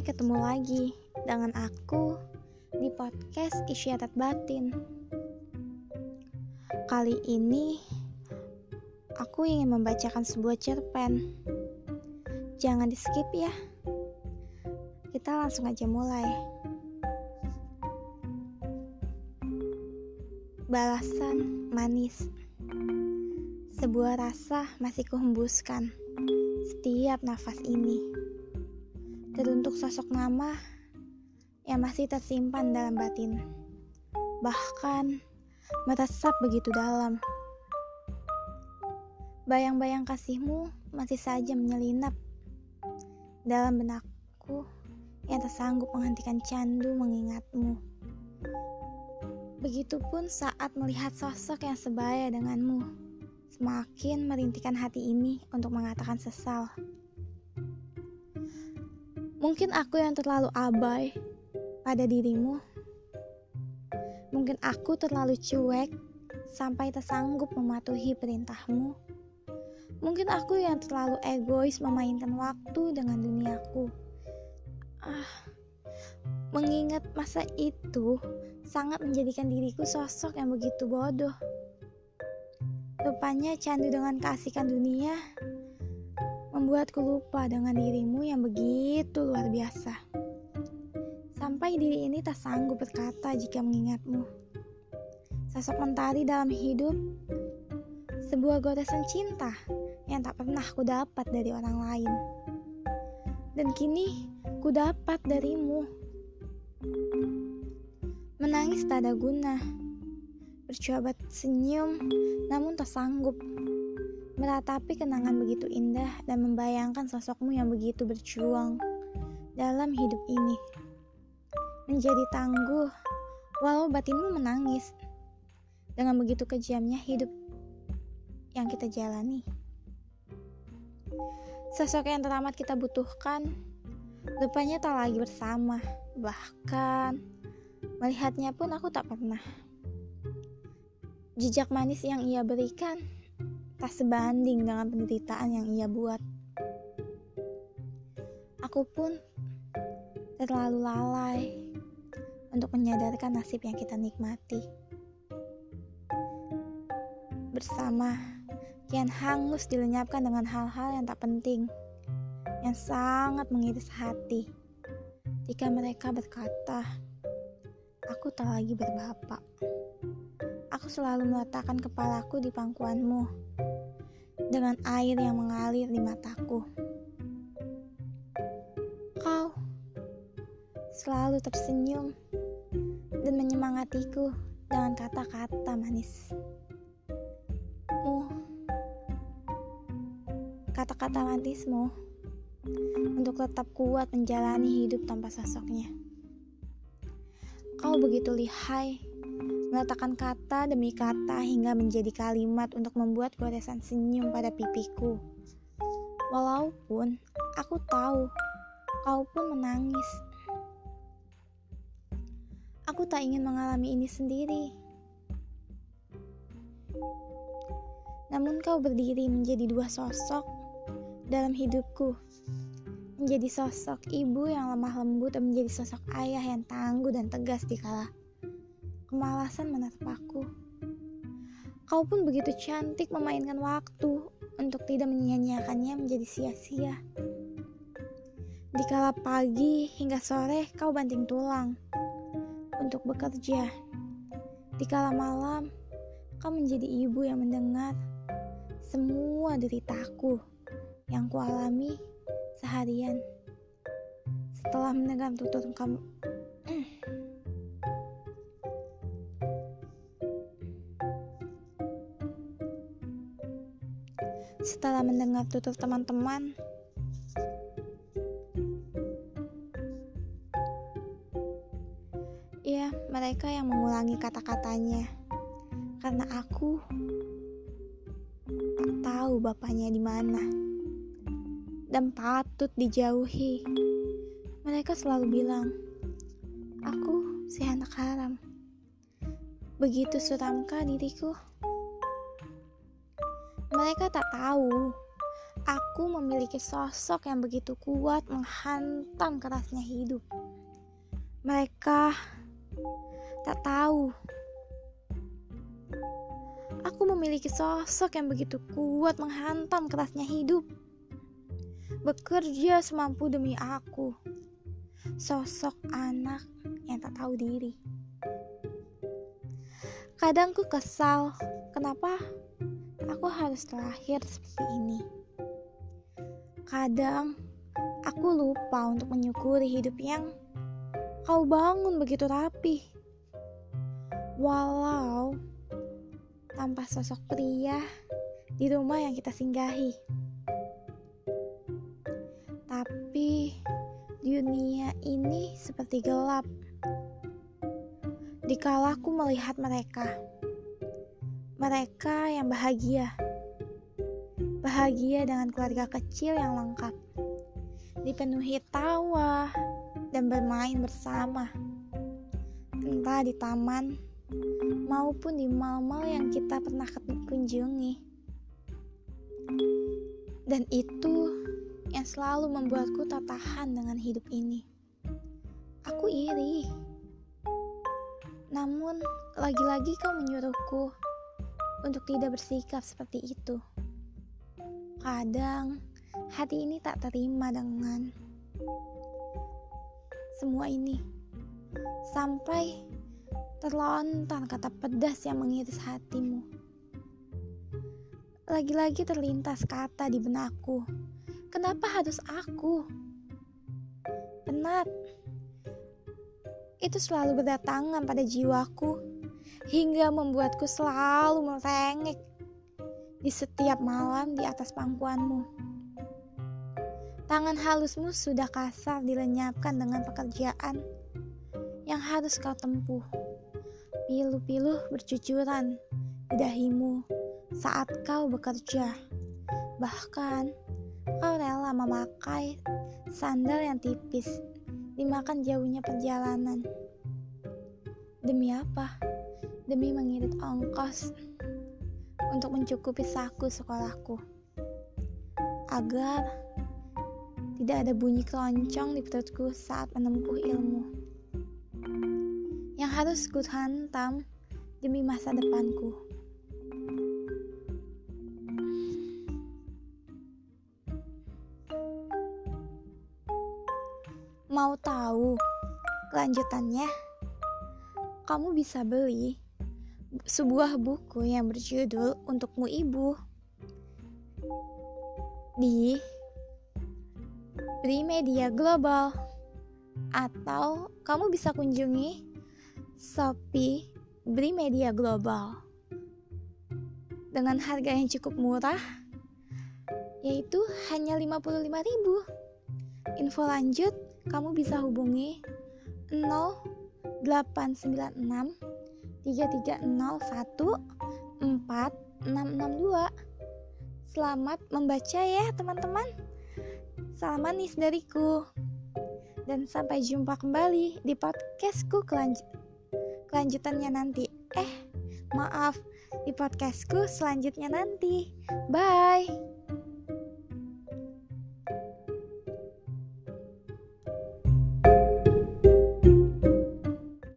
Ketemu lagi dengan aku di podcast Isyarat Batin. Kali ini aku ingin membacakan sebuah cerpen. Jangan di-skip ya. Kita langsung aja mulai. Balasan manis. Sebuah rasa masih kuhembuskan setiap nafas ini. Teruntuk sosok nama yang masih tersimpan dalam batin. Bahkan meresap begitu dalam. Bayang-bayang kasihmu masih saja menyelinap dalam benakku yang tersanggup menghentikan candu mengingatmu. Begitupun saat melihat sosok yang sebaya denganmu semakin merintikan hati ini untuk mengatakan sesal. Mungkin aku yang terlalu abai pada dirimu. Mungkin aku terlalu cuek sampai tersanggup mematuhi perintahmu. Mungkin aku yang terlalu egois memainkan waktu dengan duniaku. Ah, mengingat masa itu sangat menjadikan diriku sosok yang begitu bodoh. Rupanya candu dengan keasikan dunia membuatku lupa dengan dirimu yang begitu luar biasa. Sampai diri ini tak sanggup berkata jika mengingatmu. Sosok mentari dalam hidup, sebuah goresan cinta yang tak pernah ku dapat dari orang lain. Dan kini ku dapat darimu. Menangis tak ada guna bercoba senyum, namun tak sanggup meratapi kenangan begitu indah dan membayangkan sosokmu yang begitu berjuang dalam hidup ini. Menjadi tangguh, walau batinmu menangis. Dengan begitu kejamnya hidup yang kita jalani. Sosok yang teramat kita butuhkan, rupanya tak lagi bersama. Bahkan, melihatnya pun aku tak pernah. Jejak manis yang ia berikan tak sebanding dengan penderitaan yang ia buat. Aku pun terlalu lalai untuk menyadarkan nasib yang kita nikmati. Bersama, kian hangus dilenyapkan dengan hal-hal yang tak penting, yang sangat mengiris hati. Jika mereka berkata, aku tak lagi berbapak selalu meletakkan kepalaku di pangkuanmu dengan air yang mengalir di mataku. Kau selalu tersenyum dan menyemangatiku dengan kata-kata manis. Mu, kata-kata manismu untuk tetap kuat menjalani hidup tanpa sosoknya. Kau begitu lihai meletakkan kata demi kata hingga menjadi kalimat untuk membuat goresan senyum pada pipiku. Walaupun aku tahu kau pun menangis. Aku tak ingin mengalami ini sendiri. Namun kau berdiri menjadi dua sosok dalam hidupku. Menjadi sosok ibu yang lemah lembut dan menjadi sosok ayah yang tangguh dan tegas di kala kemalasan menatapku. Kau pun begitu cantik memainkan waktu untuk tidak menyia-nyiakannya menjadi sia-sia. Di kala pagi hingga sore kau banting tulang untuk bekerja. Di kala malam kau menjadi ibu yang mendengar semua deritaku yang kualami seharian. Setelah mendengar tutur kamu Setelah mendengar tutur teman-teman, ya mereka yang mengulangi kata-katanya, karena aku tahu bapaknya di mana dan patut dijauhi. Mereka selalu bilang, "Aku si anak haram." Begitu suramkah diriku. Mereka tak tahu aku memiliki sosok yang begitu kuat menghantam kerasnya hidup. Mereka tak tahu. Aku memiliki sosok yang begitu kuat menghantam kerasnya hidup. Bekerja semampu demi aku. Sosok anak yang tak tahu diri. Kadang ku kesal, kenapa aku harus terlahir seperti ini. Kadang aku lupa untuk menyukuri hidup yang kau bangun begitu rapi. Walau tanpa sosok pria di rumah yang kita singgahi. Tapi dunia ini seperti gelap. Dikala aku melihat mereka, mereka yang bahagia bahagia dengan keluarga kecil yang lengkap, dipenuhi tawa dan bermain bersama, entah di taman maupun di mal-mal yang kita pernah kunjungi. Dan itu yang selalu membuatku tak tahan dengan hidup ini. Aku iri. Namun, lagi-lagi kau menyuruhku untuk tidak bersikap seperti itu. Kadang hati ini tak terima dengan semua ini. Sampai terlontar kata pedas yang mengiris hatimu. Lagi-lagi terlintas kata di benakku. Kenapa harus aku? Penat. Itu selalu berdatangan pada jiwaku hingga membuatku selalu merengek di setiap malam di atas pangkuanmu. Tangan halusmu sudah kasar dilenyapkan dengan pekerjaan yang harus kau tempuh. Pilu-pilu bercucuran di dahimu saat kau bekerja. Bahkan, kau rela memakai sandal yang tipis dimakan jauhnya perjalanan. Demi apa? Demi mengirit ongkos untuk mencukupi saku sekolahku agar tidak ada bunyi keroncong di perutku saat menempuh ilmu yang harus ku hantam demi masa depanku. Mau tahu kelanjutannya? Kamu bisa beli sebuah buku yang berjudul Untukmu Ibu. Di Media Global. Atau kamu bisa kunjungi Shopee Media Global. Dengan harga yang cukup murah yaitu hanya 55.000. Info lanjut kamu bisa hubungi 0896 3301462. Selamat membaca ya teman-teman. Salam manis dariku. Dan sampai jumpa kembali di podcastku kelanjut kelanjutannya nanti. Eh, maaf, di podcastku selanjutnya nanti. Bye.